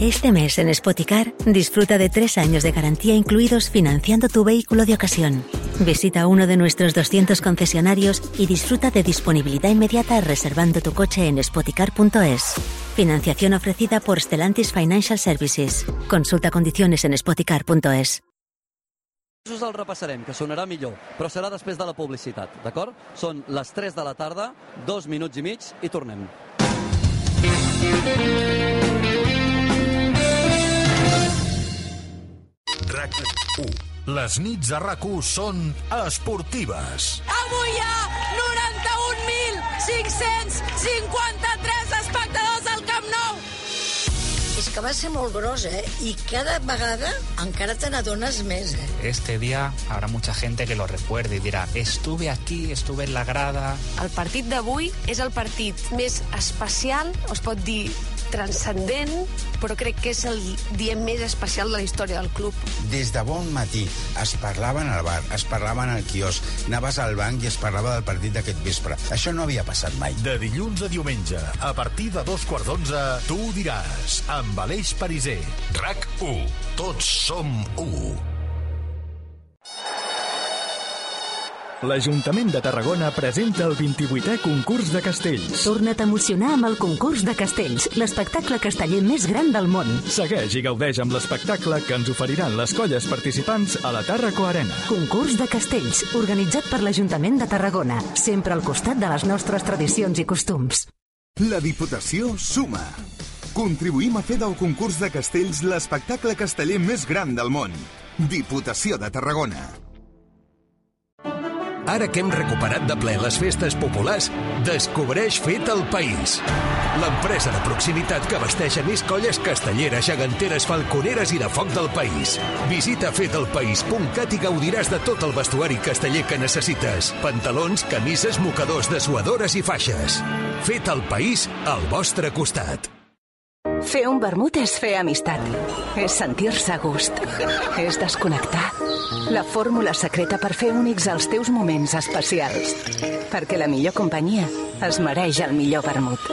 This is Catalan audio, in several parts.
Este mes en Spoticar disfruta de tres años de garantía incluidos financiando tu vehículo de ocasión. Visita uno de nuestros 200 concesionarios y disfruta de disponibilidad inmediata reservando tu coche en spoticar.es. Financiación ofrecida por Stellantis Financial Services. Consulta condiciones en spoticar.es. Us el repassarem, que sonarà millor, però serà després de la publicitat, d'acord? Són les 3 de la tarda, dos minuts i mig, i tornem. RAC1. Les nits a RAC1 són esportives. Avui hi ha 91.553 espectadors al Camp Nou. És que va ser molt gros, eh? I cada vegada encara te n'adones més, eh? Este día habrá mucha gente que lo recuerde y dirá, estuve aquí, estuve en la grada. El partit d'avui és el partit més especial, o es pot dir transcendent, però crec que és el dia més especial de la història del club. Des de bon matí es parlaven al bar, es parlaven al quiosc, anaves al banc i es parlava del partit d'aquest vespre. Això no havia passat mai. De dilluns a diumenge, a partir de dos quarts d'onze, tu ho diràs, amb Aleix Pariser. RAC1. Tots som u. L'Ajuntament de Tarragona presenta el 28è concurs de castells. Torna't a emocionar amb el concurs de castells, l'espectacle casteller més gran del món. Segueix i gaudeix amb l'espectacle que ens oferiran les colles participants a la Tàrraco Arena. Concurs de castells, organitzat per l'Ajuntament de Tarragona, sempre al costat de les nostres tradicions i costums. La Diputació suma. Contribuïm a fer del concurs de castells l'espectacle casteller més gran del món. Diputació de Tarragona. Ara que hem recuperat de ple les festes populars, descobreix Fet el País. L'empresa de proximitat que abasteix a més colles castelleres, geganteres, falconeres i de foc del país. Visita fetelpaís.cat i gaudiràs de tot el vestuari casteller que necessites. Pantalons, camises, mocadors, dessuadores i faixes. Fet el País al vostre costat. Fer un vermut és fer amistat. És sentir-se a gust. És desconnectar. La fórmula secreta per fer únics els teus moments especials. Perquè la millor companyia es mereix el millor vermut.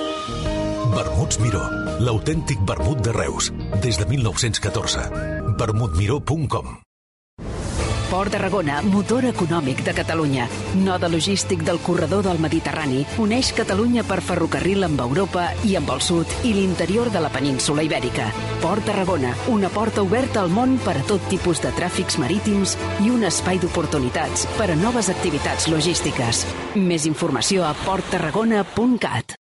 Vermuts Miró, l'autèntic vermut de Reus, des de 1914. vermutmiró.com Port Tarragona, motor econòmic de Catalunya. Node logístic del corredor del Mediterrani. Uneix Catalunya per ferrocarril amb Europa i amb el sud i l'interior de la península Ibèrica. Port Tarragona, una porta oberta al món per a tot tipus de tràfics marítims i un espai d'oportunitats per a noves activitats logístiques. Més informació a porttarragona.cat.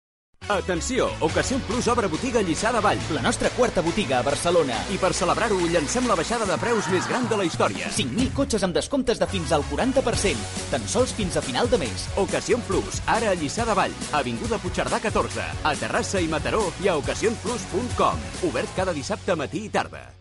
Atenció! Ocasió Plus obre botiga a Lliçà de Vall, la nostra quarta botiga a Barcelona. I per celebrar-ho, llancem la baixada de preus més gran de la història. 5.000 cotxes amb descomptes de fins al 40%, tan sols fins a final de mes. Ocasió Plus, ara a Lliçà de Vall, Avinguda Puigcerdà 14, a Terrassa i Mataró i a ocasionplus.com. Obert cada dissabte matí i tarda.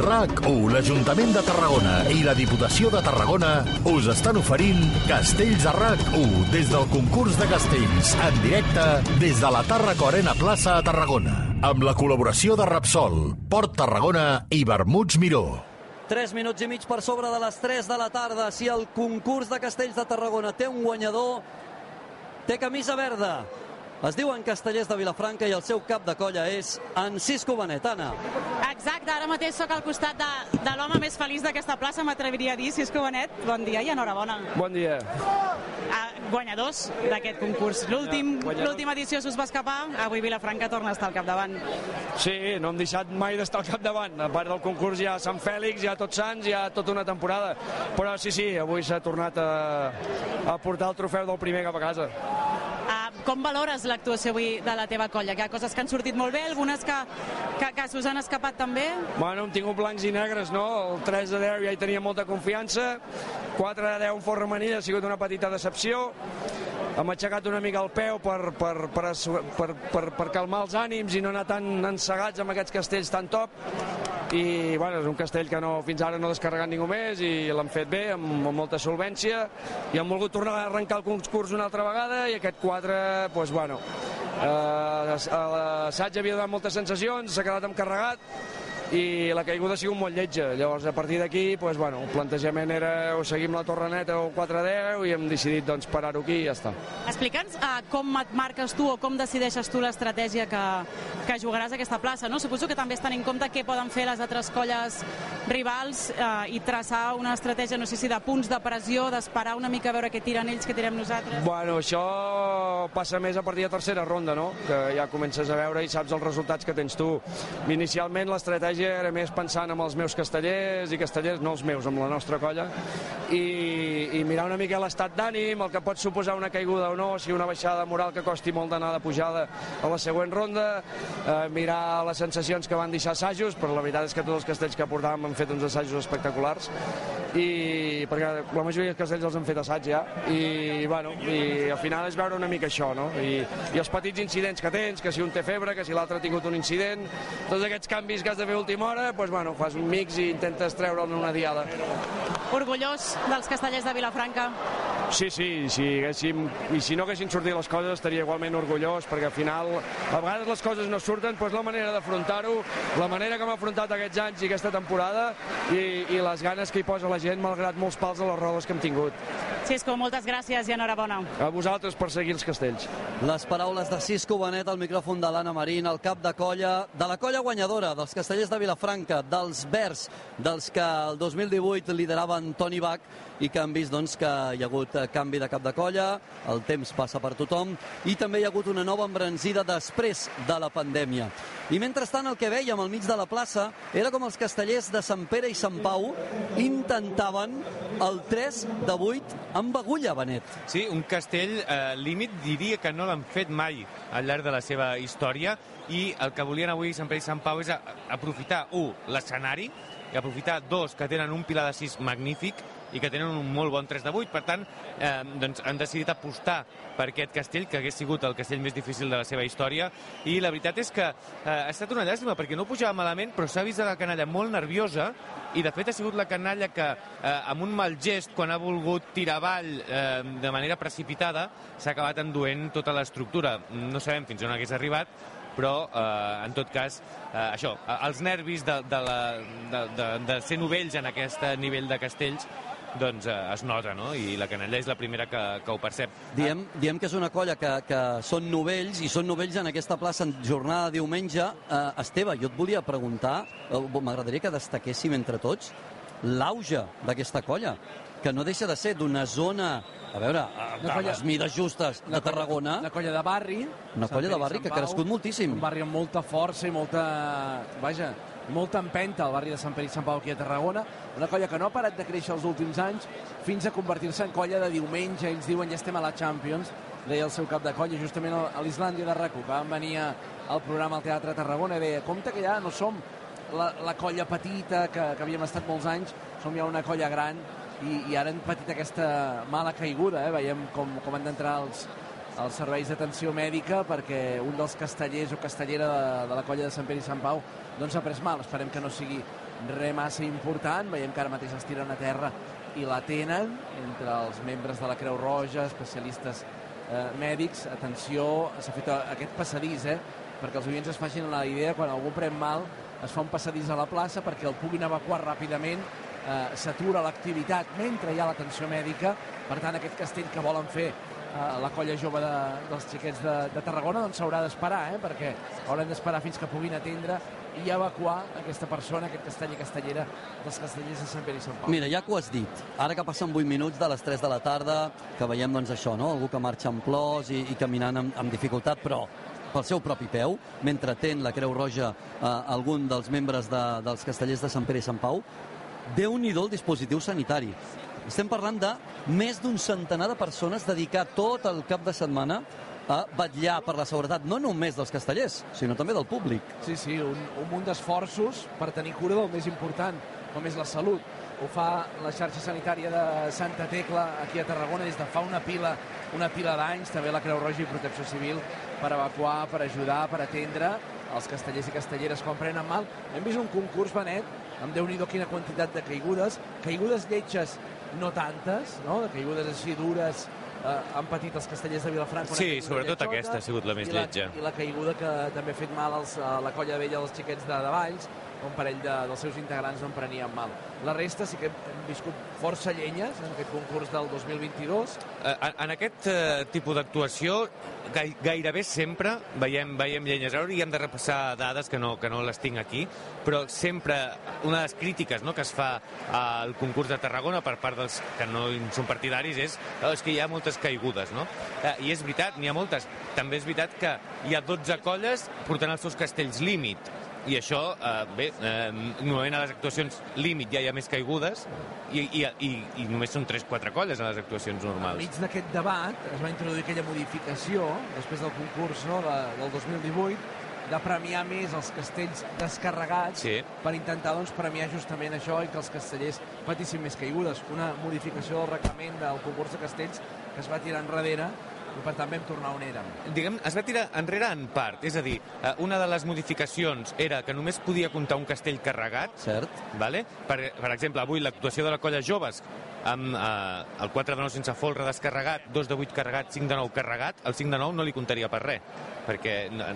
RAC1, l'Ajuntament de Tarragona i la Diputació de Tarragona us estan oferint Castells a RAC1 des del concurs de castells en directe des de la Tàrraco Arena Plaça a Tarragona amb la col·laboració de Rapsol, Port Tarragona i Vermuts Miró. 3 minuts i mig per sobre de les 3 de la tarda. Si el concurs de Castells de Tarragona té un guanyador, té camisa verda. Es diuen Castellers de Vilafranca i el seu cap de colla és en Cisco Benet. Anna. Exacte, ara mateix sóc al costat de, de l'home més feliç d'aquesta plaça, m'atreviria a dir, Cisco Benet. Bon dia i enhorabona. Bon dia. Ah, guanyadors d'aquest concurs. L'últim L'última edició s'us va escapar, avui Vilafranca torna a estar al capdavant. Sí, no hem deixat mai d'estar al capdavant. A part del concurs hi ha Sant Fèlix, hi ha Tots Sants, hi ha tota una temporada. Però sí, sí, avui s'ha tornat a, a portar el trofeu del primer cap a casa. Com valores l'actuació avui de la teva colla? Que hi ha coses que han sortit molt bé, algunes que, que, que s'us han escapat també? Bueno, hem tingut blancs i negres, no? El 3 de 10 ja hi tenia molta confiança, 4 de 10 en fort remenida ha sigut una petita decepció, hem aixecat una mica el peu per, per, per, per, per, per calmar els ànims i no anar tan encegats amb aquests castells tan top. I bueno, és un castell que no, fins ara no ha descarregat ningú més i l'han fet bé, amb, amb molta solvència. I han volgut tornar a arrencar el concurs una altra vegada i aquest 4, doncs bueno, eh, l'assaig havia donat moltes sensacions, s'ha quedat encarregat i la caiguda ha sigut molt lletja. Llavors, a partir d'aquí, pues, bueno, el plantejament era o seguim la torre neta o 4-10 i hem decidit doncs, parar-ho aquí i ja està. Explica'ns uh, com et marques tu o com decideixes tu l'estratègia que, que jugaràs a aquesta plaça. No? Suposo que també estan en compte què poden fer les altres colles rivals uh, i traçar una estratègia, no sé si de punts de pressió, d'esperar una mica a veure què tiren ells, què tirem nosaltres. Bueno, això passa més a partir de tercera ronda, no? que ja comences a veure i saps els resultats que tens tu. Inicialment l'estratègia estratègia era més pensant en els meus castellers i castellers, no els meus, amb la nostra colla, i, i mirar una mica l'estat d'ànim, el que pot suposar una caiguda o no, si una baixada moral que costi molt d'anar de pujada a la següent ronda, eh, mirar les sensacions que van deixar assajos, però la veritat és que tots els castells que portàvem han fet uns assajos espectaculars, i perquè la majoria dels castells els han fet assaig ja, i, bueno, i al final és veure una mica això, no? I, i els petits incidents que tens, que si un té febre, que si l'altre ha tingut un incident, tots aquests canvis que has de fer última hora, doncs, bueno, fas un mix i intentes treure'l en una diada. Orgullós dels castellers de Vilafranca? Sí, sí, si haguéssim, i si no haguessin sortit les coses estaria igualment orgullós, perquè al final a vegades les coses no surten, doncs la manera d'afrontar-ho, la manera que hem afrontat aquests anys i aquesta temporada i, i les ganes que hi posa la gent, malgrat molts pals a les rodes que hem tingut. Cisco, moltes gràcies i enhorabona. A vosaltres per seguir els castells. Les paraules de Cisco Benet al micròfon de l'Anna Marín, el cap de colla, de la colla guanyadora, dels castellers de Vilafranca, dels Verds, dels que el 2018 lideraven Toni Bach i que han vist doncs, que hi ha hagut canvi de cap de colla, el temps passa per tothom i també hi ha hagut una nova embranzida després de la pandèmia. I mentrestant el que veiem al mig de la plaça era com els castellers de Sant Pere i Sant Pau intentaven el 3 de 8 amb agulla, Benet. Sí, un castell eh, límit diria que no l'han fet mai al llarg de la seva història i el que volien avui Sant Pere i Sant Pau és aprofitar, un, l'escenari, i aprofitar, dos, que tenen un pilar de 6 magnífic, i que tenen un molt bon 3 de 8. Per tant, eh, doncs han decidit apostar per aquest castell, que hagués sigut el castell més difícil de la seva història. I la veritat és que eh, ha estat una llàstima, perquè no pujava malament, però s'ha vist la canalla molt nerviosa i de fet ha sigut la canalla que eh, amb un mal gest, quan ha volgut tirar avall eh, de manera precipitada, s'ha acabat enduent tota l'estructura. No sabem fins on hagués arribat, però eh, en tot cas eh, això, els nervis de, de, la, de, de, de ser novells en aquest nivell de castells doncs eh, es nota, no? I la Canella és la primera que, que ho percep. Diem, diem que és una colla que, que són novells, i són novells en aquesta plaça en jornada de diumenge. Eh, Esteve, jo et volia preguntar, eh, m'agradaria que destaquéssim entre tots l'auge d'aquesta colla, que no deixa de ser d'una zona a veure, de colla, les mides justes de Tarragona... Una colla de barri. Una colla de barri que ha crescut moltíssim. Un barri amb molta força i molta... Vaja, molta empenta al barri de Sant Pere i Sant Pau aquí a Tarragona, una colla que no ha parat de créixer els últims anys fins a convertir-se en colla de diumenge, ells diuen ja estem a la Champions, deia el seu cap de colla justament a l'Islàndia de RACU, que van venir al programa al Teatre Tarragona. I deia, compte que ja no som la, la colla petita que, que havíem estat molts anys, som ja una colla gran i, i ara han patit aquesta mala caiguda, eh? veiem com, com han d'entrar els, els serveis d'atenció mèdica perquè un dels castellers o castellera de, de la colla de Sant Pere i Sant Pau doncs s'ha pres mal. Esperem que no sigui res massa important. Veiem que ara mateix es tiren a terra i la tenen entre els membres de la Creu Roja, especialistes eh, mèdics. Atenció, s'ha fet aquest passadís, eh? perquè els oients es facin la idea, quan algú pren mal, es fa un passadís a la plaça perquè el puguin evacuar ràpidament, eh, s'atura l'activitat mentre hi ha l'atenció mèdica, per tant aquest castell que volen fer eh, la colla jove de, dels xiquets de, de Tarragona doncs s'haurà d'esperar, eh, perquè hauran d'esperar fins que puguin atendre i evacuar aquesta persona, aquest castell i castellera dels castellers de Sant Pere i Sant Pau. Mira, ja que ho has dit, ara que passen 8 minuts de les 3 de la tarda, que veiem doncs això, no? algú que marxa amb plors i, i caminant amb, amb dificultat, però pel seu propi peu, mentre ten la Creu Roja eh, algun dels membres de, dels castellers de Sant Pere i Sant Pau, déu nhi el dispositiu sanitari. Estem parlant de més d'un centenar de persones dedicar tot el cap de setmana a vetllar per la seguretat no només dels castellers, sinó també del públic. Sí, sí, un, un munt d'esforços per tenir cura del més important, com és la salut ho fa la xarxa sanitària de Santa Tecla aquí a Tarragona des de fa una pila una pila d'anys, també la Creu Roja i Protecció Civil per evacuar, per ajudar, per atendre els castellers i castelleres quan prenen mal. Hem vist un concurs, Benet, amb déu nhi quina quantitat de caigudes, caigudes lletges no tantes, no? de caigudes així dures, eh, han patit els castellers de Vilafranca. Sí, sobretot aquesta ha sigut la més i la, lletja. I la caiguda que també ha fet mal als, a la colla vella dels xiquets de, de Valls, un parell de, dels seus integrants no en prenien mal. La resta sí que hem viscut força llenyes en aquest concurs del 2022. Eh, En, en aquest eh, tipus d'actuació, gai, gairebé sempre veiem, veiem llenyes. Ara hauríem de repassar dades que no, que no les tinc aquí, però sempre una de les crítiques no, que es fa al concurs de Tarragona per part dels que no són partidaris és, oh, és que hi ha moltes caigudes, no? Eh, I és veritat, n'hi ha moltes. També és veritat que hi ha 12 colles portant els seus castells límit i això, eh, bé, eh, normalment a les actuacions límit ja hi ha més caigudes i, i, i, i només són 3-4 colles a les actuacions normals. Enmig d'aquest debat es va introduir aquella modificació, després del concurs no, de, del 2018, de premiar més els castells descarregats Sí. per intentar doncs, premiar justament això i que els castellers patissin més caigudes. Una modificació del reglament del concurs de castells que es va tirar enrere i per tant vam tornar on érem. diguem, es va tirar enrere en part, és a dir, eh, una de les modificacions era que només podia comptar un castell carregat, Cert. vale? per, per exemple, avui l'actuació de la colla Joves amb eh, el 4 de 9 sense folre descarregat, 2 de 8 carregat, 5 de 9 carregat, el 5 de 9 no li comptaria per res, perquè no,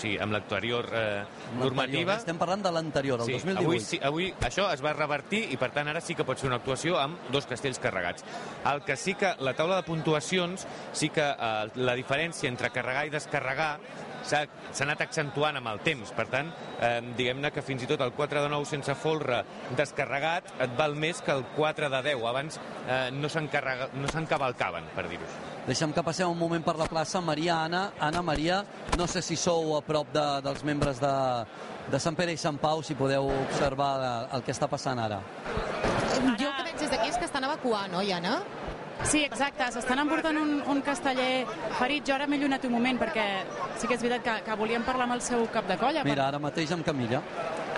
sí, amb l'actuarior eh, normativa... Estem parlant de l'anterior, el Sí, 2018. avui, sí, avui això es va revertir i per tant ara sí que pot ser una actuació amb dos castells carregats. El que sí que la taula de puntuacions sí que eh, la diferència entre carregar i descarregar s'ha s'ha anat accentuant amb el temps. Per tant, eh, diguem-ne que fins i tot el 4 de 9 sense folre descarregat et val més que el 4 de 10. Abans eh, no s'encarrega- no s'encavalcaven, per dir-ho així. Deixa'm que passem un moment per la plaça. Maria, Anna, Anna, Maria, no sé si sou a prop de, dels membres de, de Sant Pere i Sant Pau, si podeu observar eh, el que està passant ara. Jo el que veig des d'aquí és que estan evacuant, oi, Anna? Sí, exacte, s'estan emportant un, un casteller ferit. Jo ara m'he llunat un moment perquè sí que és veritat que, que volíem parlar amb el seu cap de colla. Mira, ara mateix amb Camilla.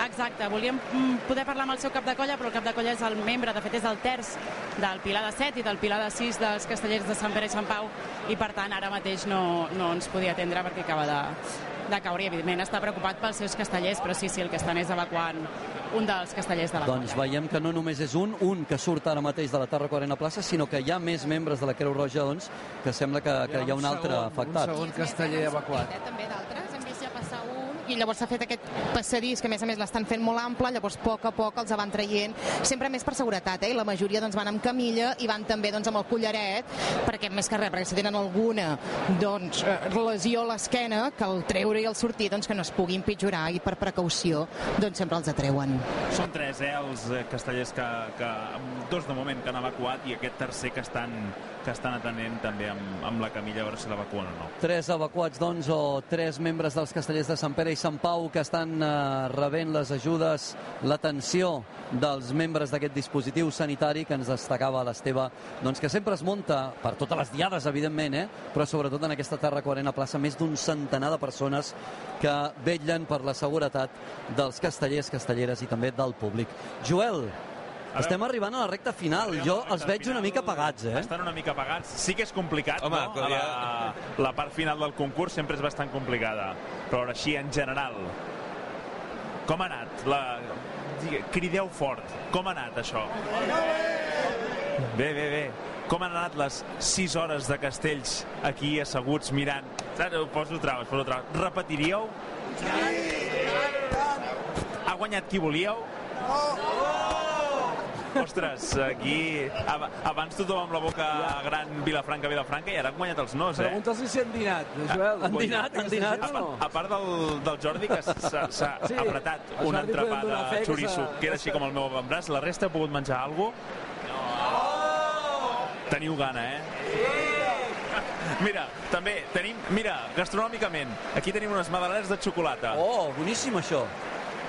Exacte, volíem mm, poder parlar amb el seu cap de colla, però el cap de colla és el membre, de fet és el terç del Pilar de 7 i del Pilar de 6 dels castellers de Sant Pere i Sant Pau, i per tant ara mateix no, no ens podia atendre perquè acaba de, de caure i evidentment està preocupat pels seus castellers, però sí, sí, el que estan és evacuant un dels castellers de la Doncs veiem que no només és un, un que surt ara mateix de la Tarraco Arena Plaça, sinó que hi ha més membres de la Creu Roja, doncs, que sembla que, que hi ha un altre segon, afectat. Un segon casteller evacuat. També d'altres, hem vist ja passar un i llavors s'ha fet aquest passadís que a més a més l'estan fent molt ample, llavors a poc a poc els van traient, sempre més per seguretat, eh? i la majoria doncs, van amb camilla i van també doncs, amb el collaret, perquè més que res, perquè si tenen alguna doncs, eh, lesió a l'esquena, que el treure i el sortir doncs, que no es pugui empitjorar i per precaució doncs, sempre els atreuen. Són tres, eh, els eh, castellers que, que dos de moment que han evacuat i aquest tercer que estan, que estan atenent també amb, amb la camilla a veure si l'evacuen o no. Tres evacuats, doncs, o tres membres dels castellers de Sant Pere i Sant Pau que estan eh, rebent les ajudes, l'atenció dels membres d'aquest dispositiu sanitari que ens destacava l'Esteve, doncs que sempre es munta per totes les diades, evidentment, eh? però sobretot en aquesta Terra Quarena plaça més d'un centenar de persones que vetllen per la seguretat dels castellers, castelleres i també del públic. Joel, estem arribant a la recta final. Jo els veig una mica apagats, eh? Estan una mica apagats. Sí que és complicat, Home, no? ja- La, la part final del concurs sempre és bastant complicada. Però ara així, en general, com ha anat? La... Crideu fort. Com ha anat això? Bé, bé, bé. Com han anat les 6 hores de castells aquí asseguts mirant? Saps? Ho poso traves, poso traves. Repetiríeu? Ha guanyat qui volíeu? Ostres, aquí... ab- Abans tothom amb la boca gran Vilafranca, Vilafranca, i ara han guanyat els nos, eh? Pregunta'ls si han dinat, Joel. Han dinat, han dinat. A, part- a part del, del Jordi, que s'ha Sí, apretat el un Jordi entrepà de xoriço, que era així com el meu avantbraç, la resta ha pogut menjar alguna Teniu gana, eh? Mira, també tenim... Mira, gastronòmicament, aquí tenim unes magdalenes de xocolata. Oh, boníssim això.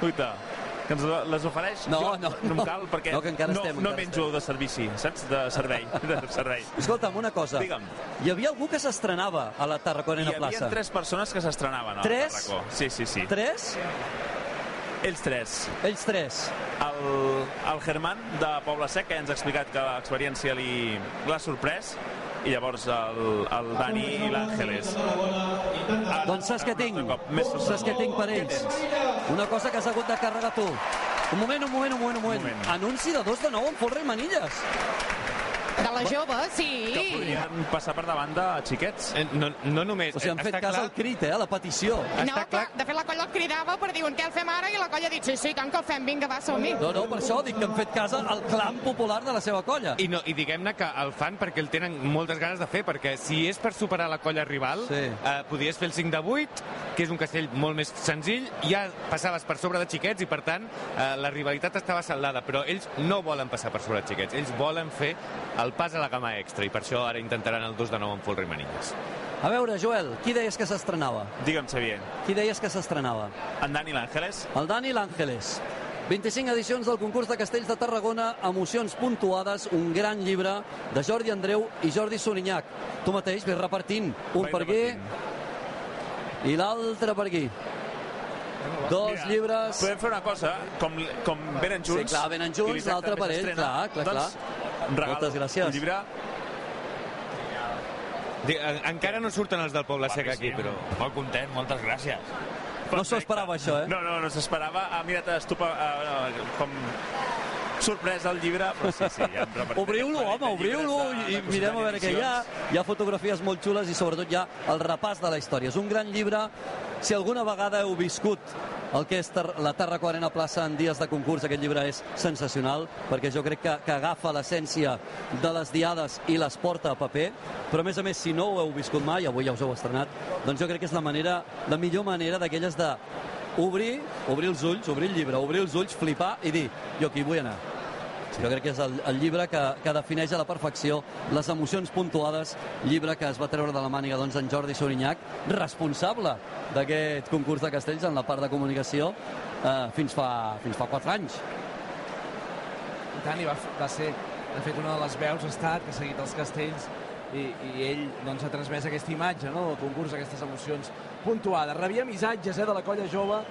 Uita, que ens les ofereix? No, Jo no, no, no. cal perquè No, que encara no, estem, no encara menjo de servici, saps? De servei, de servei. Escolta'm, una cosa. Digue'm. Hi havia algú que s'estrenava a la Tarraco Hi Arena havia Plaça. tres persones que s'estrenaven a Tres? Tarracó. Sí, sí, sí. Tres? Ells tres. Ells tres. El, el Germán, de Poble Sec, que ja ens ha explicat que l'experiència l'ha sorprès, i llavors el, el Dani i l'Àngeles. Doncs saps què tinc? Saps què tinc per ells? Una cosa que has hagut de carregar tu. Un moment, un moment, un moment, un moment. moment. Anunci de dos de nou en folre i manilles. De la jove, sí. Que podrien passar per davant de xiquets. Eh, No, no només... O sigui, han fet està cas clar- al crit, eh, a la petició. No, que, de fet la colla el cridava per dir què el fem ara i la colla ha dit sí, sí, tant que el fem, vinga, va, som-hi. No, no, per això dic que han fet cas al clam popular de la seva colla. I, no, i diguem-ne que el fan perquè el tenen moltes ganes de fer, perquè si és per superar la colla rival, Sí. eh, podries fer el 5 de 8, que és un castell molt més senzill, ja passaves per sobre de xiquets i, per tant, eh, la rivalitat estava saldada, però ells no volen passar per sobre de xiquets, ells volen fer el pas a la gamma extra, i per això ara intentaran el 2 de 9 amb i manilles. A veure, Joel, qui deies que s'estrenava? Digue'm, Xavier. Qui deies que s'estrenava? En Dani l'Àngeles. El Dani L'Àngeles. 25 edicions del concurs de Castells de Tarragona, emocions puntuades, un gran llibre de Jordi Andreu i Jordi Sorinyac. Tu mateix ves repartint, un Vaig per aquí i l'altre per aquí. Dos Mira, llibres... Podem fer una cosa, com, com venen junts... Sí, clar, venen junts, l'altre per ell, s'estrena, clar, clar, doncs, regalo Moltes gràcies. Un llibre Encara no surten els del Poble Sec aquí, però... Molt content, moltes gràcies. No s'ho esperava, això, eh? No, no, no s'esperava. Ah, mira't, estupa, ah, no, com sorprès el llibre, però sí, sí, ja Obriu-lo, home, obriu-lo i de mirem a veure què hi ha. Hi ha fotografies molt xules i sobretot hi ha el repàs de la història. És un gran llibre. Si alguna vegada heu viscut el que és Tar- la Tarraco Arena Plaça en dies de concurs, aquest llibre és sensacional, perquè jo crec que, que agafa l'essència de les diades i les porta a paper, però a més a més, si no ho heu viscut mai, avui ja us heu estrenat, doncs jo crec que és la manera, la millor manera d'aquelles de obrir, obrir els ulls, obrir el llibre, obrir els ulls, flipar i dir, jo aquí vull anar. Jo crec que és el, el llibre que, que defineix a la perfecció les emocions puntuades, llibre que es va treure de la màniga doncs, en Jordi Sorinyac, responsable d'aquest concurs de castells en la part de comunicació eh, fins, fa, fins fa 4 anys. I tant, i va, va ser, de fet, una de les veus ha estat que ha seguit els castells i, i ell doncs, ha transmès aquesta imatge no, del concurs, aquestes emocions puntuades. Rebia missatges eh, de la colla jove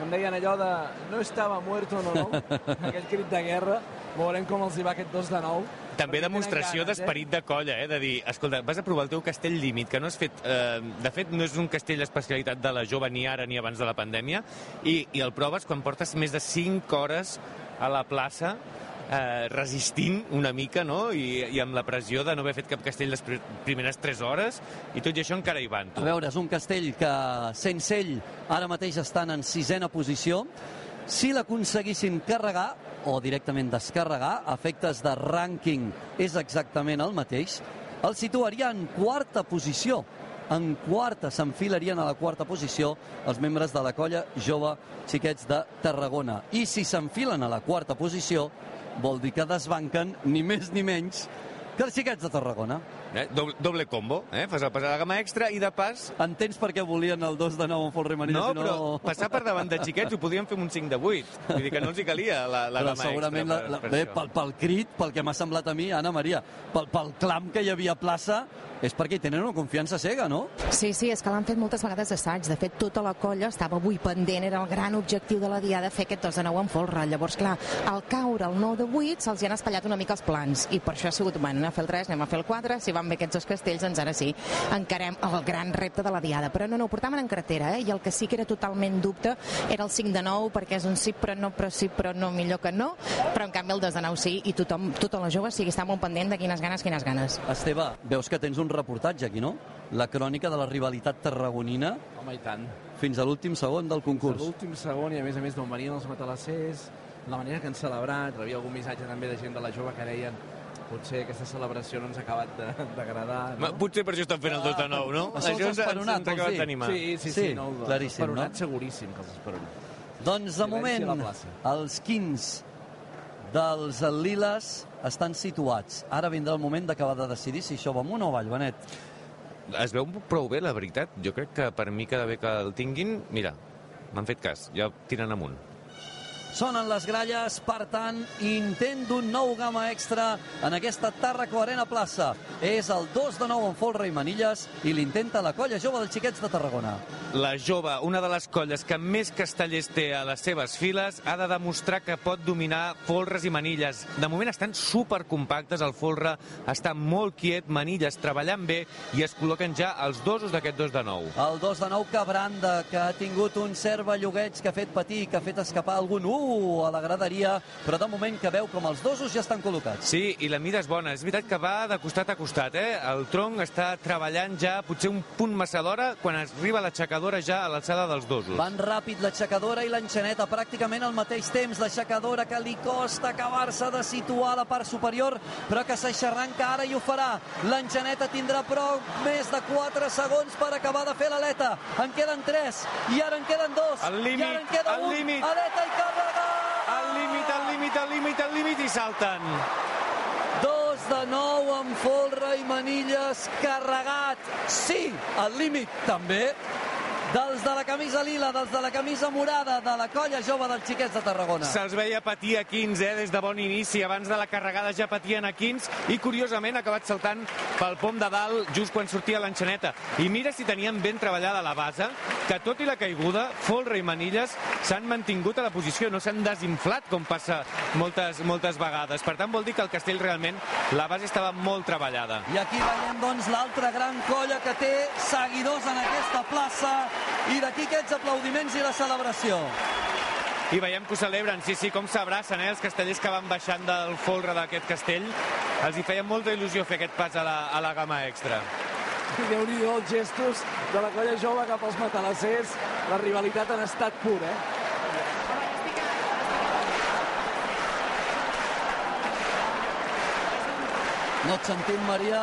que em deien allò de no estava muerto, no, no, aquell crit de guerra. Veurem com els hi va aquest 2 de 9. També demostració d'esperit de colla, eh? de dir, escolta, vas a provar el teu castell límit, que no has fet... Eh, de fet, no és un castell d'especialitat de la jove ni ara ni abans de la pandèmia, i, i el proves quan portes més de 5 hores a la plaça eh, resistint una mica, no? I, I amb la pressió de no haver fet cap castell les pri- primeres 3 hores, i tot i això encara hi van, A tu. veure, és un castell que, sense ell, ara mateix estan en sisena posició. Si l'aconseguissin carregar o directament descarregar, efectes de rànquing és exactament el mateix, el situaria en quarta posició. En quarta, s'enfilarien a la quarta posició els membres de la colla jove xiquets de Tarragona. I si s'enfilen a la quarta posició, vol dir que desbanquen ni més ni menys que els xiquets de Tarragona. Eh? Doble, doble combo, eh? Fas el pas a la gamma extra i de pas... Entens per què volien el 2 de 9 en Folre Manilles No, i no... però passar per davant de xiquets ho podien fer amb un 5 de 8. Vull dir que no els hi calia la, la però gamma segurament extra. la, la, per, bé, per pel, pel crit, pel que m'ha semblat a mi, Anna Maria, pel, pel clam que hi havia a plaça, és perquè hi tenen una confiança cega, no? Sí, sí, és que l'han fet moltes vegades assaig. De fet, tota la colla estava avui pendent, era el gran objectiu de la diada fer aquest 2 de 9 en folre. Llavors, clar, al caure el 9 de 8 se'ls hi han espatllat una mica els plans i per això ha sigut, bueno, anem a fer el 3, anem a fer el 4, si van bé aquests dos castells, doncs ara sí, encarem el gran repte de la diada. Però no, no, ho portaven en cartera, eh? i el que sí que era totalment dubte era el 5 de 9, perquè és un sí però no, però sí però no, millor que no, però en canvi el 2 de 9 sí, i tothom, tota la jove sí que està molt pendent de quines ganes, quines ganes. Esteve, veus que tens un reportatge aquí, no? La crònica de la rivalitat tarragonina Home, i tant. fins a l'últim segon del Fins a concurs. l'últim segon i a més a més d'on venien els matalassers, la manera que han celebrat, rebia algun missatge també de gent de la jove que deien potser aquesta celebració no ens ha acabat de- d'agradar. No? potser per això estan fent el 2 de 9, no? Això els ens, ens, ens ha acabat d'animar. Sí, sí, sí, Sí, no, claríssim, esperonat no? seguríssim que els esperonat. Doncs de Silenci moment, els 15 dels liles estan situats. Ara vindrà el moment d'acabar de decidir si això va amunt o avall, Benet. Es veu prou bé, la veritat. Jo crec que per mi cada bé que el tinguin, mira, m'han fet cas, ja tiren amunt. Sonen les gralles, per tant, intent d'un nou gamma extra en aquesta Tàrraco Arena plaça. És el 2 de 9 en folre i manilles i l'intenta la colla jove dels xiquets de Tarragona. La jove, una de les colles que més castellers té a les seves files, ha de demostrar que pot dominar folres i manilles. De moment estan supercompactes, el folre està molt quiet, manilles treballant bé i es col·loquen ja els dosos d'aquest 2 de 9. El 2 de 9 que branda, que ha tingut un cert bellugueig que ha fet patir, que ha fet escapar algun uh a la graderia, però de moment que veu com els dosos ja estan col·locats. Sí, i la mida és bona. És veritat que va de costat a costat, eh? El tronc està treballant ja potser un punt massa d'hora quan arriba l'aixecadora ja a l'alçada dels dosos. Van ràpid l'aixecadora i l'enxaneta pràcticament al mateix temps. L'aixecadora que li costa acabar-se de situar a la part superior, però que s'aixarranca ara i ho farà. L'enxaneta tindrà però més de 4 segons per acabar de fer l'aleta. En queden 3 i ara en queden 2. Al límit, I ara en queda al un. límit. Aleta i càrrega! Límit, al límit, al límit, i salten. Dos de nou amb folre i manilles carregat. Sí, al límit també dels de la camisa lila, dels de la camisa morada, de la colla jove dels xiquets de Tarragona. Se'ls veia patir a 15, eh, des de bon inici. Abans de la carregada ja patien a 15 i, curiosament, ha acabat saltant pel pom de dalt just quan sortia l'enxaneta. I mira si tenien ben treballada la base, que tot i la caiguda, folre i manilles s'han mantingut a la posició, no s'han desinflat com passa moltes, moltes vegades. Per tant, vol dir que el castell realment la base estava molt treballada. I aquí veiem, doncs, l'altra gran colla que té seguidors en aquesta plaça i d'aquí aquests aplaudiments i la celebració. I veiem que ho celebren, sí, sí, com s'abracen, eh, els castellers que van baixant del folre d'aquest castell. Els hi feia molta il·lusió fer aquest pas a la, a la gamma extra. déu nhi els gestos de la colla jove cap als matalassers. La rivalitat en estat pur, eh? No et sentim, Maria.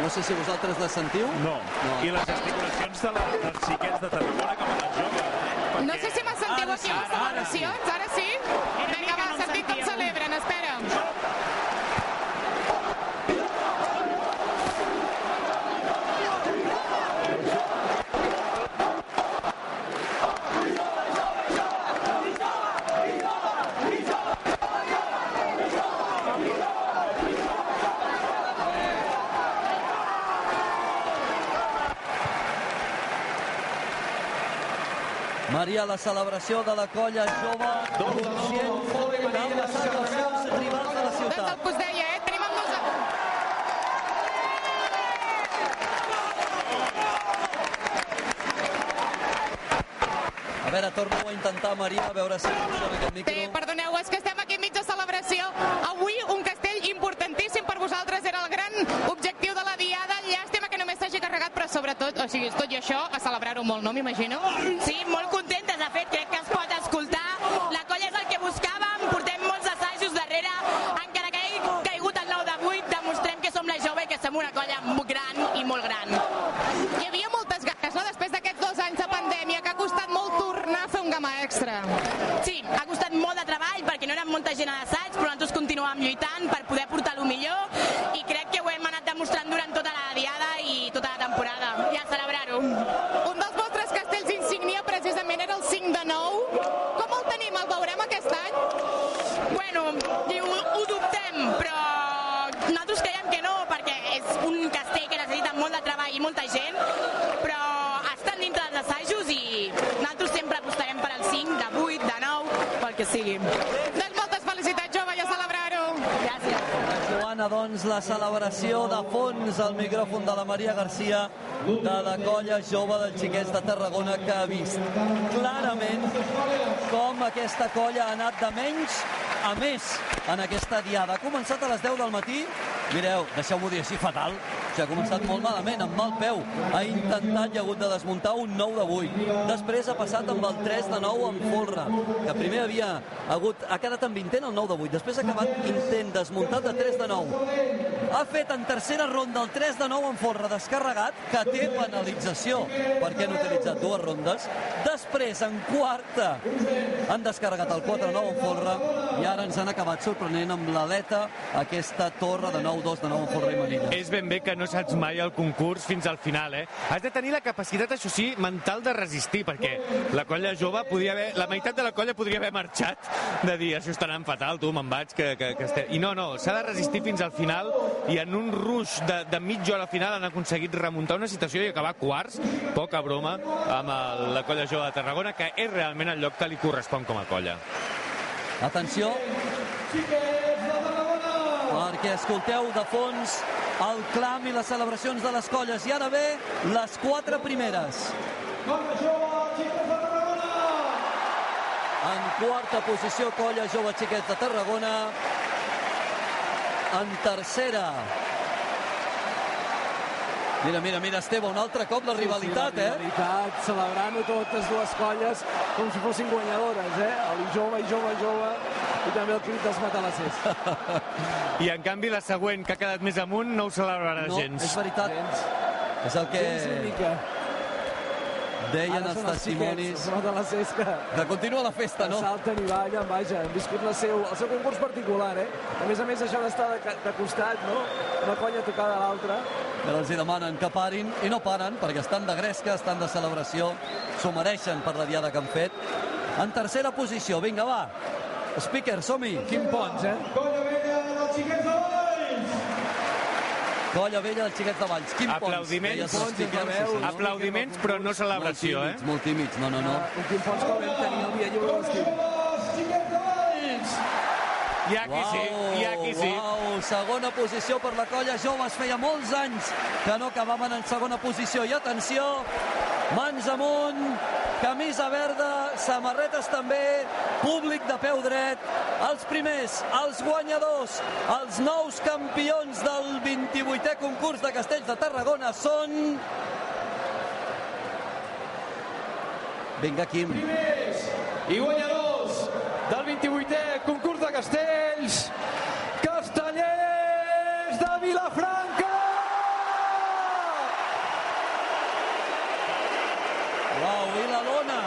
No sé si vosaltres la sentiu. No. no. I les gesticulacions de la, dels xiquets de Tarragona com a la jove. Eh? No sé si m'assentiu aquí a les celebracions, ara sí? Vinga, va, sentit com celebren, espera. Maria, la celebració de la colla jove conscient de les situacions rivals de la Doncs el ciutat. que us deia, eh? Tenim amb nosaltres... A veure, torno a intentar, Maria, a veure si funciona aquest micro. Sí, perdoneu, és que estem aquí enmig de celebració. Carregat, però sobretot, o sigui, tot i això, a celebrar-ho molt, no m'imagino? Sí, molt contentes, de fet, crec que es pot escoltar. La colla és el que buscàvem, portem molts assajos darrere, encara que hagi caigut el 9 de 8, demostrem que som la jove i que som una colla molt gran i molt gran. Hi havia moltes ganes, no?, després d'aquests dos anys de pandèmia, que ha costat molt tornar a fer un gamma extra. Sí, ha costat molt de treball perquè no eren molta gent a l'assaig, però nosaltres continuàvem lluitant per poder portar el millor i crec que ho hem anat demostrant durant tota la diada i tota la temporada. I a celebrar-ho. Un dels vostres castells insignia precisament era el 5 de 9. Com el tenim? El veurem aquest any? Bueno, i ho, ho dubtem, però nosaltres creiem que no, perquè és un castell que necessita molt de treball i molta gent, però estan dintre dels assajos i nosaltres sempre apostarem per al 5, de 8, de 9, pel que sigui. Doncs moltes felicitats, jove, i a celebrar-ho. Gràcies. Joana, doncs, la celebració de fons al micròfon de la Maria Garcia de la colla jove dels xiquets de Tarragona que ha vist clarament com aquesta colla ha anat de menys a més en aquesta diada. Ha començat a les 10 del matí, mireu, deixeu-m'ho dir així fatal, sigui, ha començat molt malament, amb mal peu. Ha intentat i ha hagut de desmuntar un 9 de 8. Després ha passat amb el 3 de 9 amb folre, que primer havia hagut, ha quedat en vintena el 9 de 8, després ha acabat intent desmuntat de 3 de 9. ha fet en tercera ronda el 3 de 9 en folre descarregat, que té penalització perquè han utilitzat dues rondes. Després, en quarta, han descarregat el 4 de 9 en folre i ara ens han acabat sorprenent amb l'aleta aquesta torre de 9-2 de 9 en folre i manilla. És ben bé que no saps mai el concurs fins al final, eh? Has de tenir la capacitat, això sí, mental de resistir, perquè la colla jove podria haver... La meitat de la colla podria haver marxat de dir, això està anant fatal, tu, me'n vaig, que, que, que estem... I no, no, s'ha de resistir fins al final i en un rush de, de mitja hora final han aconseguit remuntar una situació i acabar quarts, poca broma, amb el, la colla jove de Tarragona, que és realment el lloc que li correspon com a colla. Atenció, perquè escolteu de fons el clam i les celebracions de les colles. I ara ve les quatre primeres. En quarta posició, colla jove xiquets de Tarragona. En tercera, Mira, mira, mira, Esteve, un altre cop la rivalitat, sí, sí, la rivalitat, celebrant-ho totes dues colles com si fossin guanyadores, eh? El jove i jove jove i també el crit dels matalassers. I en canvi la següent, que ha quedat més amunt, no ho celebrarà No, gens. és veritat. És el que Gens deien Ara els són els testimonis. xiquets, que... Que continua la festa, no? salten i ballen, vaja, han viscut la seu, el seu concurs particular, eh? A més a més, això d'estar de, de costat, no? Una colla tocada a l'altra. que els hi demanen que parin i no paren perquè estan de gresca, estan de celebració, s'ho mereixen per la diada que han fet. En tercera posició, vinga, va. Speaker, som-hi. Quim Pons, eh? Colla vella dels xiquets de Valls. Quim Pons. Aplaudiments, deies el speaker, entre veus, sí, sí. Aplaudiments, però no celebració, molt eh? tímids, molt tímids, no, no, no. Un Quim Pons que el vam tenir el dia lliure d'estiu. Hi ha qui sí, hi ha qui sí. Uau, segona posició per la colla jove. Es feia molts anys que no acabaven en segona posició. I atenció, mans amunt, camisa verda, samarretes també, públic de peu dret. Els primers, els guanyadors, els nous campions del 28è concurs de Castells de Tarragona són... Vinga, Quim. i guanyadors del 28è concurs de castells, Castellers de Vilafranca! Uau, i la lona.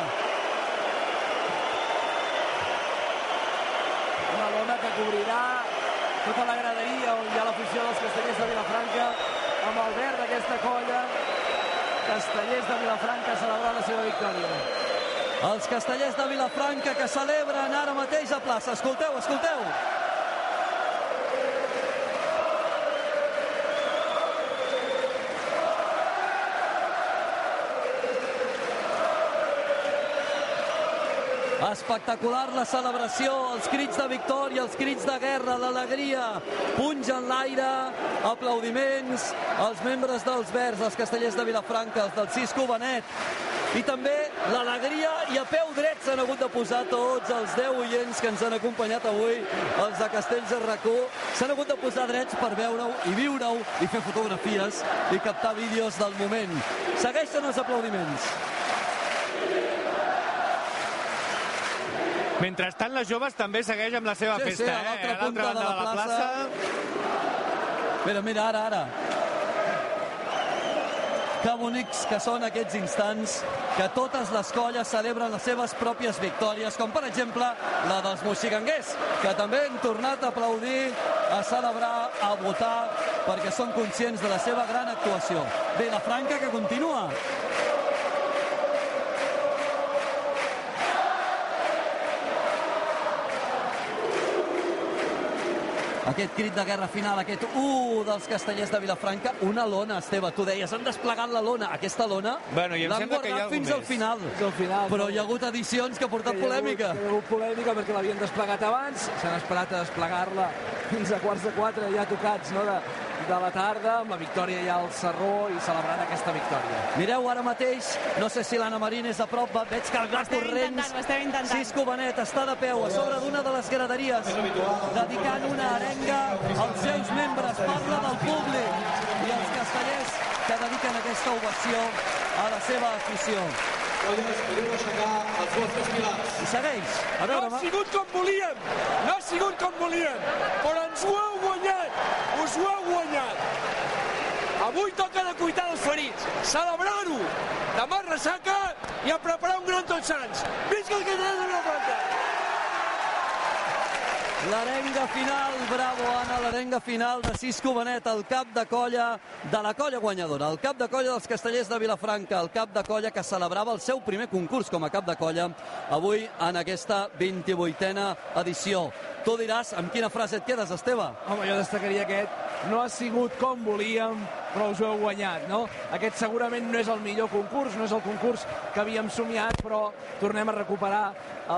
Una lona que cobrirà tota la graderia on hi ha l'afició dels castellers de Vilafranca amb el verd d'aquesta colla. Castellers de Vilafranca celebrant la seva victòria. Els castellers de Vilafranca que celebren ara mateix a plaça. Escolteu, escolteu. Espectacular la celebració, els crits de victòria, els crits de guerra, l'alegria, punja en l'aire, aplaudiments, els membres dels Verds, els castellers de Vilafranca, els del Cisco Benet, i també l'alegria i a peu dret s'han hagut de posar tots els 10 oients que ens han acompanyat avui, els de Castells de Racó, s'han hagut de posar drets per veure-ho i viure-ho i fer fotografies i captar vídeos del moment. Segueixen els aplaudiments. Mentrestant, les joves també segueix amb la seva Sí, sí, festa, a l'altra eh? A l'altra de banda la de la plaça. Mira, mira, ara, ara. Que bonics que són aquests instants que totes les colles celebren les seves pròpies victòries, com per exemple la dels moxiganguers, que també han tornat a aplaudir, a celebrar, a votar, perquè són conscients de la seva gran actuació. Bé, la Franca que continua. Aquest crit de guerra final, aquest 1 dels castellers de Vilafranca, una lona, Esteve, tu deies, han desplegat la lona. Aquesta lona Bueno, i em l'han guardat fins més. al final. Fins al final. Però hi ha hagut edicions que ha portat Que hi ha hagut- polèmica. Hi ha hagut polèmica perquè l'havien desplegat abans, s'han esperat a desplegar-la fins a quarts de quatre ja tocats no, de, de la tarda, amb la victòria ja al Serró i celebrant aquesta victòria. Mireu ara mateix, no sé si l'Anna Marín és a prop, va- veig que el estem intentant. Cisco Benet està de peu a sobre d'una de les graderies, dedicant una arenga als seus membres, parla del públic i els castellers que dediquen aquesta ovació a la seva afició. Colles, podeu aixecar els vostres pilars. I segueix. A No veure, ha sigut com volíem, no ha sigut com volíem, però ens ho heu guanyat, us ho heu guanyat. Avui toca de cuitar els ferits, celebrar-ho, demà ressaca i a preparar un gran tots sants. Visca el Castellet de Vilafranca! L'arenga final, bravo Anna, l'arenga final de Cisco Benet, el cap de colla de la colla guanyadora, el cap de colla dels castellers de Vilafranca, el cap de colla que celebrava el seu primer concurs com a cap de colla avui en aquesta 28a edició. Tu diràs amb quina frase et quedes, Esteve? Home, jo destacaria aquest. No ha sigut com volíem, però us ho heu guanyat, no? Aquest segurament no és el millor concurs, no és el concurs que havíem somiat, però tornem a recuperar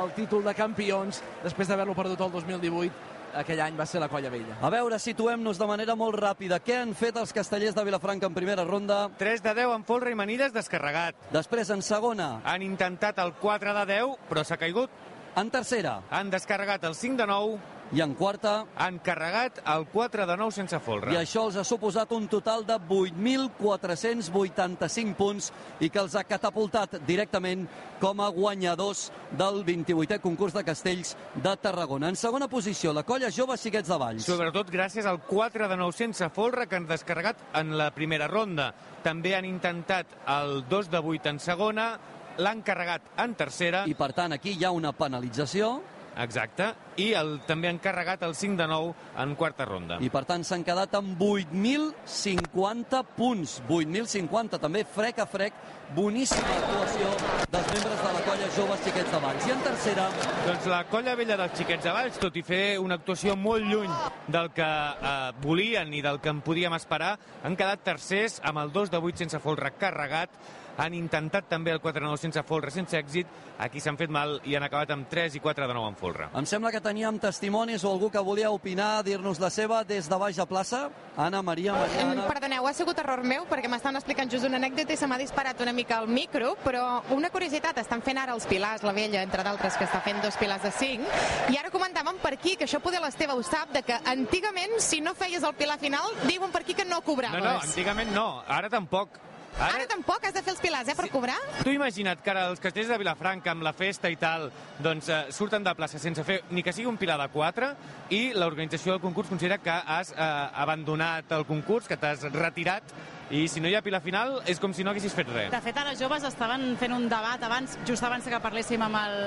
el títol de campions després d'haver-lo perdut el 2018 aquell any va ser la Colla Vella. A veure, situem-nos de manera molt ràpida. Què han fet els castellers de Vilafranca en primera ronda? 3 de 10 en folre i manides descarregat. Després, en segona. Han intentat el 4 de 10, però s'ha caigut. En tercera. Han descarregat el 5 de 9. I en quarta. Han carregat el 4 de 9 sense folre. I això els ha suposat un total de 8.485 punts i que els ha catapultat directament com a guanyadors del 28è concurs de castells de Tarragona. En segona posició, la colla jove Xiquets de Valls. Sobretot gràcies al 4 de 9 sense folre que han descarregat en la primera ronda. També han intentat el 2 de 8 en segona, l'han carregat en tercera. I per tant, aquí hi ha una penalització. Exacte. I el, també han carregat el 5 de 9 en quarta ronda. I per tant s'han quedat amb 8.050 punts. 8.050, també frec a frec. Boníssima actuació dels membres de la colla Joves Xiquets de Valls. I en tercera... Doncs la colla vella dels Xiquets de Valls, tot i fer una actuació molt lluny del que eh, volien i del que en podíem esperar, han quedat tercers amb el 2 de 8 sense folre carregat han intentat també el 4-9 sense folre, sense èxit. Aquí s'han fet mal i han acabat amb 3 i 4 de 9 en folre. Em sembla que teníem testimonis o algú que volia opinar, dir-nos la seva des de baix a plaça. Anna, Maria, Maria, Anna... Perdoneu, ha sigut error meu perquè m'estan explicant just una anècdota i se m'ha disparat una mica el micro, però una curiositat, estan fent ara els pilars, la vella, entre d'altres, que està fent dos pilars de 5, i ara comentàvem per aquí, que això poder l'Esteve ho sap, de que antigament, si no feies el pilar final, diuen per aquí que no cobraves. No, no, antigament no, ara tampoc. Ara... ara tampoc has de fer els pilars, eh, per sí. cobrar? Tu imagina't que ara els castells de Vilafranca, amb la festa i tal, doncs eh, surten de plaça sense fer ni que sigui un pilar de 4 i l'organització del concurs considera que has eh, abandonat el concurs, que t'has retirat i si no hi ha pilar final és com si no haguessis fet res. De fet, ara joves estaven fent un debat abans, just abans que parléssim amb el,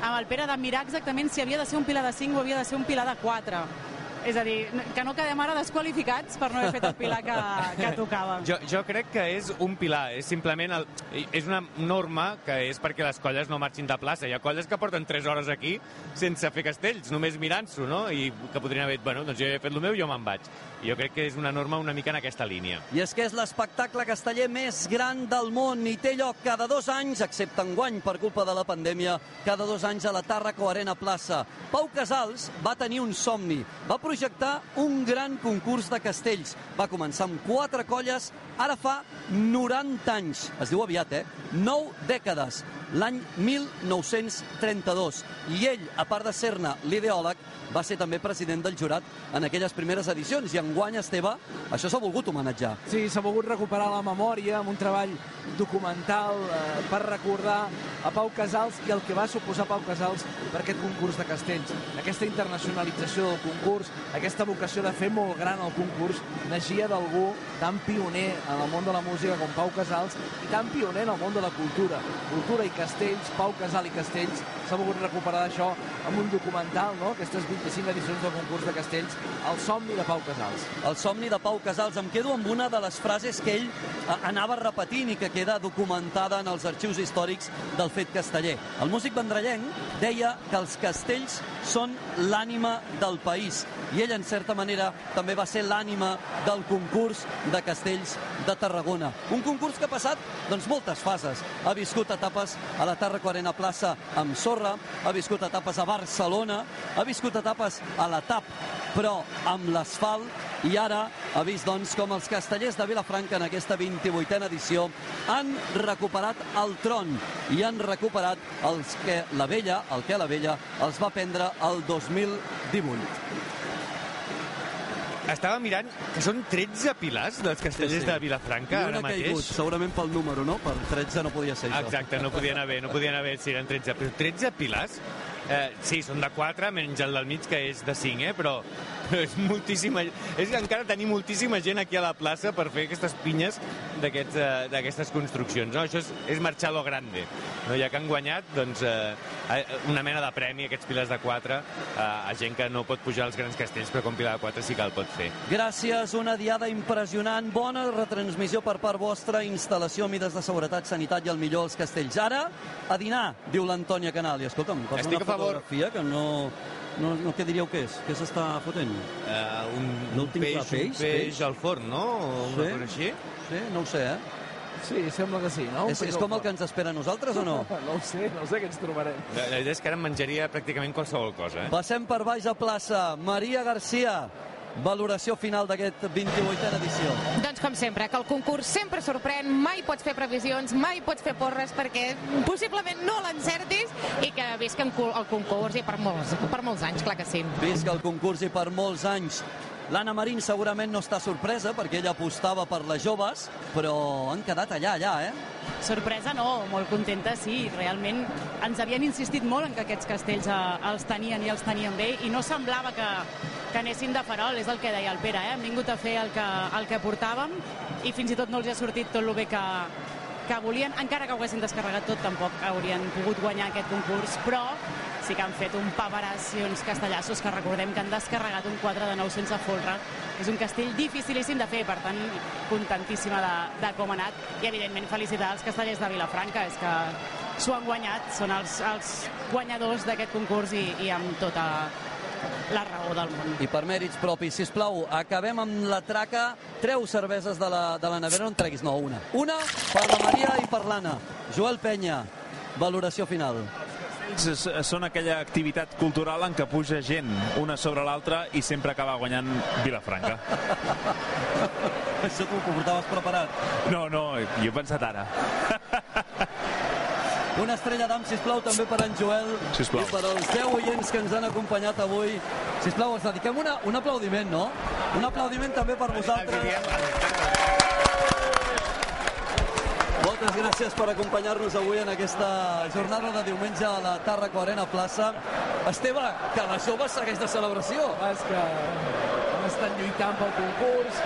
amb el Pere, de mirar exactament si havia de ser un pilar de 5 o havia de ser un pilar de 4. És a dir, que no quedem ara desqualificats per no haver fet el pilar que, que tocava. Jo, jo crec que és un pilar, és simplement el, és una norma que és perquè les colles no marxin de plaça. Hi ha colles que porten 3 hores aquí sense fer castells, només mirant-s'ho, no? I que podrien haver dit, bueno, doncs jo he fet el meu, jo me'n vaig. I jo crec que és una norma una mica en aquesta línia. I és que és l'espectacle casteller més gran del món i té lloc cada dos anys, excepte enguany per culpa de la pandèmia, cada dos anys a la Tàrraco Arena Plaça. Pau Casals va tenir un somni, va projectar un gran concurs de castells. Va començar amb quatre colles, ara fa 90 anys. Es diu aviat, eh? 9 dècades, l'any 1932. I ell, a part de ser-ne l'ideòleg, va ser també president del jurat en aquelles primeres edicions. I enguany, Esteve, això s'ha volgut homenatjar. Sí, s'ha volgut recuperar la memòria amb un treball documental eh, per recordar a Pau Casals i el que va suposar Pau Casals per aquest concurs de castells. Aquesta internacionalització del concurs, aquesta vocació de fer molt gran el concurs, naixia d'algú tan pioner en el món de la música com Pau Casals i tan pioner en el món de la cultura. Cultura i castells, Pau Casal i castells, s'ha volgut recuperar això amb un documental, no? aquestes 25 edicions del concurs de castells, El somni de Pau Casals. El somni de Pau Casals. Em quedo amb una de les frases que ell eh, anava repetint i que queda documentada en els arxius històrics del fet casteller. El músic vendrellenc deia que els castells són l'ànima del país i ell, en certa manera, també va ser l'ànima del concurs de castells de Tarragona. Un concurs que ha passat doncs, moltes fases. Ha viscut etapes a la Tàrraco Arena Plaça amb sorra, ha viscut etapes a Barcelona, ha viscut etapes a la TAP, però amb l'asfalt i ara ha vist doncs, com els castellers de Vilafranca en aquesta 28a edició han recuperat el tron i han recuperat els que la vella, el que la vella els va prendre el 2018. Estava mirant que són 13 pilars dels castellers Sí, sí. de Vilafranca I ara mateix. caigut, segurament pel número, no? Per 13 no podia ser això. Exacte, no podien haver, no podien haver si eren 13. Però 13 pilars, eh, sí, són de 4, menys el del mig, que és de 5, eh? però és moltíssima... És encara tenir moltíssima gent aquí a la plaça per fer aquestes pinyes eh, d'aquestes construccions. No? Això és, és marxar lo grande. No? Ja que han guanyat, doncs, eh, una mena de premi, aquests pilars de 4, eh, a gent que no pot pujar als grans castells, però com pilar de 4 sí que el pot fer. Gràcies, una diada impressionant, bona retransmissió per part vostra, instal·lació, mides de seguretat, sanitat i el millor als castells. Ara, a dinar, diu l'Antònia Canal. I escolta'm, Estic a favor. fotografia que no, no, no... Què diríeu que és? Què s'està fotent? Uh, un, L'últim peix, pla, peix, un peix, peix. al forn, no? O una Sí? cosa així? Sí, no ho sé, eh? Sí, sembla que sí, no? És, és com el que ens espera a nosaltres o no? No ho sé, no ho sé què ens trobarem. La, la idea és que ara menjaria pràcticament qualsevol cosa, eh? Passem per baix a plaça. Maria Garcia, valoració final d'aquest 28a edició. Doncs com sempre, que el concurs sempre sorprèn, mai pots fer previsions, mai pots fer porres perquè possiblement no l'encertis i que visca el concurs i per molts, per molts anys, clar que sí. Visca el concurs i per molts anys. L'Anna Marín segurament no està sorpresa perquè ella apostava per les joves, però han quedat allà, allà, eh? Sorpresa no, molt contenta, sí. Realment ens havien insistit molt en que aquests castells eh, els tenien i els tenien bé i no semblava que, que anessin de farol, és el que deia el Pere, eh? hem vingut a fer el que, el que portàvem i fins i tot no els ha sortit tot el bé que, que volien, encara que ho haguessin descarregat tot, tampoc haurien pogut guanyar aquest concurs, però sí que han fet un paperàs i uns castellassos que recordem que han descarregat un quadre de nou sense folre. És un castell dificilíssim de fer, per tant, contentíssima de, de com ha anat. I, evidentment, felicitar els castellers de Vilafranca, és que s'ho han guanyat, són els, els guanyadors d'aquest concurs i, i amb tota la raó del món. I per mèrits propis, si plau, acabem amb la traca. Treu cerveses de la, de la nevera, no en treguis, no, una. Una per la Maria i per l'Anna. Joel Penya, valoració final. Ells són aquella activitat cultural en què puja gent una sobre l'altra i sempre acaba guanyant Vilafranca. Això t'ho portaves preparat. No, no, jo he pensat ara. Una estrella d'am, sisplau, també per en Joel. Sisplau. I per als 10 oients que ens han acompanyat avui. Sisplau, us dediquem una, un aplaudiment, no? Un aplaudiment també per vosaltres. Moltes gràcies per acompanyar-nos avui en aquesta jornada de diumenge a la Tàrraco Arena Plaça. Esteve, que la jove segueix de celebració. És que han estat lluitant pel concurs,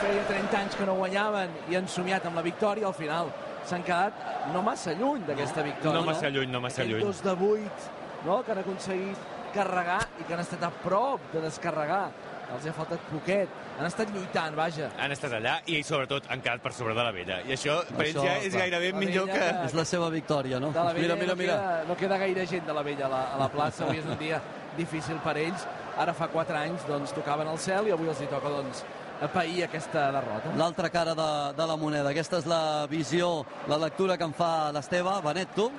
feia 30 anys que no guanyaven i han somiat amb la victòria, al final s'han quedat no massa lluny d'aquesta victòria. No massa lluny, no massa Aquell lluny. dos de 8, no?, que han aconseguit carregar i que han estat a prop de descarregar. Els ha faltat poquet. Han estat lluitant, vaja. Han estat allà i, sobretot, han quedat per sobre de la vella. I això, per ells ja és clar. gairebé La millor vella que... És la seva victòria, no? De la mira, vella mira, no, mira. Queda, no queda gaire gent de la vella a la, a la plaça. Avui és un dia difícil per ells. Ara fa 4 anys doncs, tocaven el cel i avui els hi toca doncs, pair aquesta derrota. L'altra cara de, de la moneda. Aquesta és la visió, la lectura que en fa l'Esteve. Benet, tu?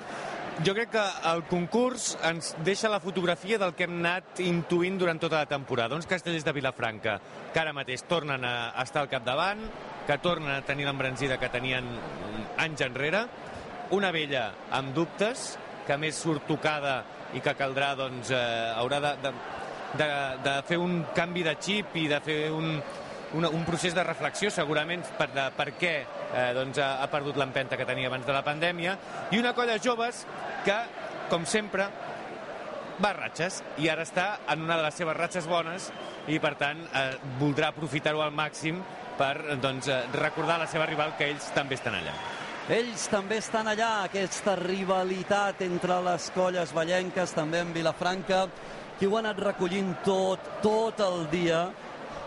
Jo crec que el concurs ens deixa la fotografia del que hem anat intuint durant tota la temporada. Uns castellers de Vilafranca que ara mateix tornen a estar al capdavant, que tornen a tenir l'embranzida que tenien anys enrere, una vella amb dubtes, que més surt tocada i que caldrà, doncs, eh, haurà de, de, de, de fer un canvi de xip i de fer un, una, un procés de reflexió segurament per, de, per què eh, doncs, ha, ha perdut l'empenta que tenia abans de la pandèmia i una colla joves que, com sempre, va ratxes i ara està en una de les seves ratxes bones i per tant eh, voldrà aprofitar-ho al màxim per doncs, eh, recordar la seva rival que ells també estan allà. Ells també estan allà, aquesta rivalitat entre les colles ballenques, també en Vilafranca, qui ho ha anat recollint tot, tot el dia.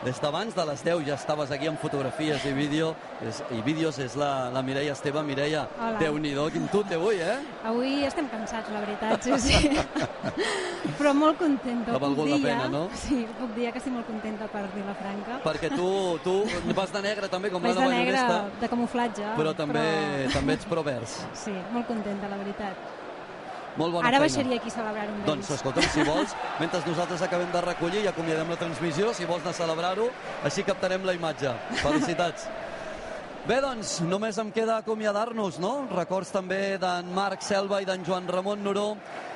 Des d'abans de les 10 ja estaves aquí amb fotografies i vídeo, és, i vídeos, és la, la Mireia Esteve. Mireia. Déu-n'hi-do, quin tut té avui, eh? Avui estem cansats, la veritat, sí, sí. Però molt contenta. Ha valgut la pena, no? Sí, puc dir que estic molt contenta per Vilafranca. Perquè tu, tu vas de negre també, com Vaig la de nova negre, Ernesta, de camuflatge. però també, també ets provers. Sí, molt contenta, la veritat. Molt bona Ara feina. baixaria aquí a celebrar-ho amb Doncs escolta'm, si vols, mentre nosaltres acabem de recollir i acomiadem la transmissió, si vols anar a celebrar-ho, així captarem la imatge. Felicitats. Bé, doncs, només em queda acomiadar-nos, no? Records també d'en Marc Selva i d'en Joan Ramon Noró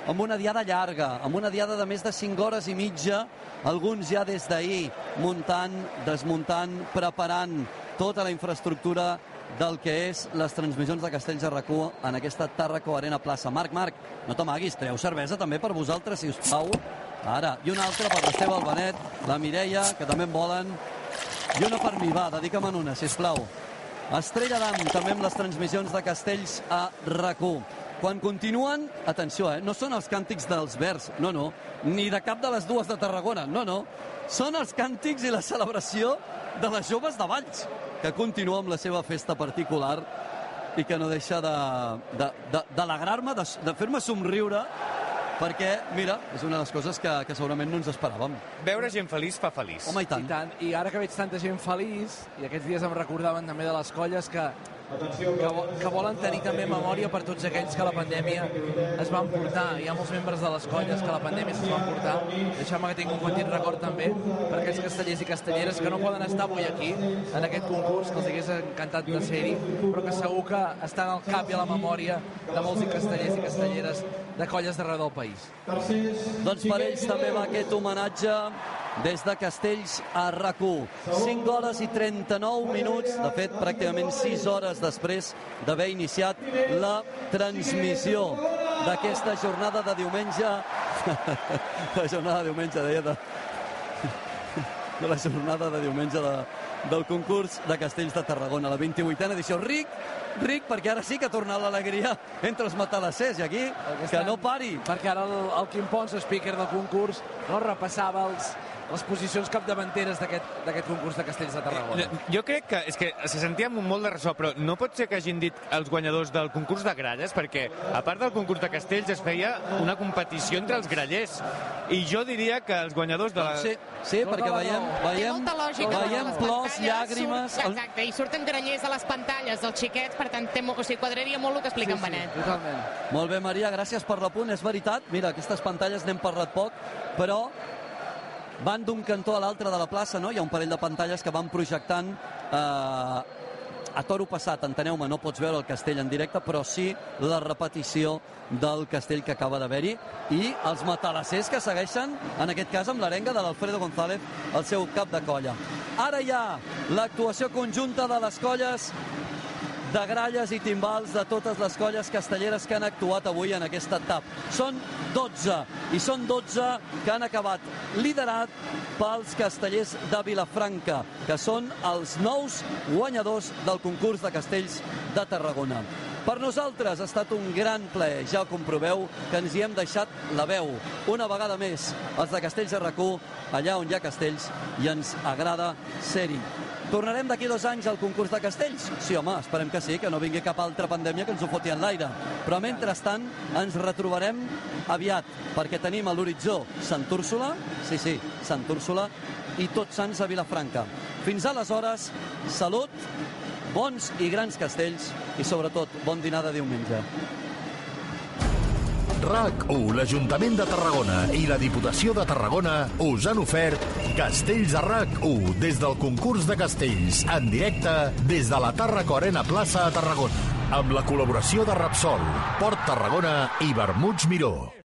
amb una diada llarga, amb una diada de més de 5 hores i mitja, alguns ja des d'ahir muntant, desmuntant, preparant tota la infraestructura del que és les transmissions de Castells de rac en aquesta Tarraco Arena Plaça. Marc, Marc, no t'amaguis, treu cervesa també per vosaltres, si us plau. Ara, i una altra per l'Esteve Albanet, la Mireia, que també en volen, i una per mi, va, dedica'm una, si plau. Estrella d'Am, també amb les transmissions de Castells a rac Quan continuen, atenció, eh, no són els càntics dels Verds, no, no, ni de cap de les dues de Tarragona, no, no. Són els càntics i la celebració de les joves de Valls, que continua amb la seva festa particular i que no deixa d'alegrar-me, de, de, de, de fer-me somriure perquè, mira, és una de les coses que, que segurament no ens esperàvem. Veure gent feliç fa feliç. Home, i tant. I, tant. I ara que veig tanta gent feliç, i aquests dies em recordaven també de les colles que que, que volen tenir també memòria per tots aquells que la pandèmia es van portar. Hi ha molts membres de les colles que la pandèmia es van portar. Deixeu-me que tinc un petit record també per aquells castellers i castelleres que no poden estar avui aquí, en aquest concurs, que els hagués encantat de ser-hi, però que segur que estan al cap i a la memòria de molts i castellers i castelleres de colles d'arreu del país. Doncs per ells també va aquest homenatge des de Castells a rac 5 hores i 39 minuts, de fet, pràcticament 6 hores després d'haver iniciat la transmissió d'aquesta jornada de diumenge. la jornada de diumenge, deia, de, de la jornada de diumenge de, del concurs de Castells de Tarragona, la 28a edició. Ric, ric, perquè ara sí que ha tornat l'alegria entre els matalassers, i aquí que no pari. Perquè ara el, el Quim Pons, speaker del concurs, no repassava els, les posicions capdavanteres d'aquest concurs de Castells de Tarragona. Eh, jo crec que és que se sentia amb molt de ressò, però no pot ser que hagin dit els guanyadors del concurs de gralles, perquè a part del concurs de Castells es feia una competició entre els grallers. I jo diria que els guanyadors de la... Sí, sí perquè veiem, veiem, veiem plors, llàgrimes... Surt, exacte, i surten grallers a les pantalles dels xiquets, per tant, té, o sigui, quadraria molt el que explica sí, en Benet. Sí, totalment. Molt bé, Maria, gràcies per l'apunt, és veritat. Mira, aquestes pantalles n'hem parlat poc, però van d'un cantó a l'altre de la plaça, no? Hi ha un parell de pantalles que van projectant eh, a toro passat, enteneu-me, no pots veure el castell en directe, però sí la repetició del castell que acaba d'haver-hi i els matalassers que segueixen, en aquest cas amb l'arenga de l'Alfredo González, el seu cap de colla. Ara hi ha l'actuació conjunta de les colles de gralles i timbals de totes les colles castelleres que han actuat avui en aquesta TAP. Són 12, i són 12 que han acabat liderat pels castellers de Vilafranca, que són els nous guanyadors del concurs de castells de Tarragona. Per nosaltres ha estat un gran ple, ja comproveu, que ens hi hem deixat la veu. Una vegada més, els de Castells de rac allà on hi ha castells, i ens agrada ser-hi. Tornarem d'aquí dos anys al concurs de castells? Sí, home, esperem que sí, que no vingui cap altra pandèmia que ens ho foti en l'aire. Però mentrestant ens retrobarem aviat, perquè tenim a l'horitzó Sant Úrsula, sí, sí, Sant Úrsula, i Tots Sants a Vilafranca. Fins aleshores, salut, bons i grans castells i sobretot bon dinar de diumenge. RAC1, l'Ajuntament de Tarragona i la Diputació de Tarragona us han ofert Castells a RAC1 des del concurs de castells en directe des de la Tarraco Arena Plaça a Tarragona amb la col·laboració de Rapsol, Port Tarragona i Vermuts Miró.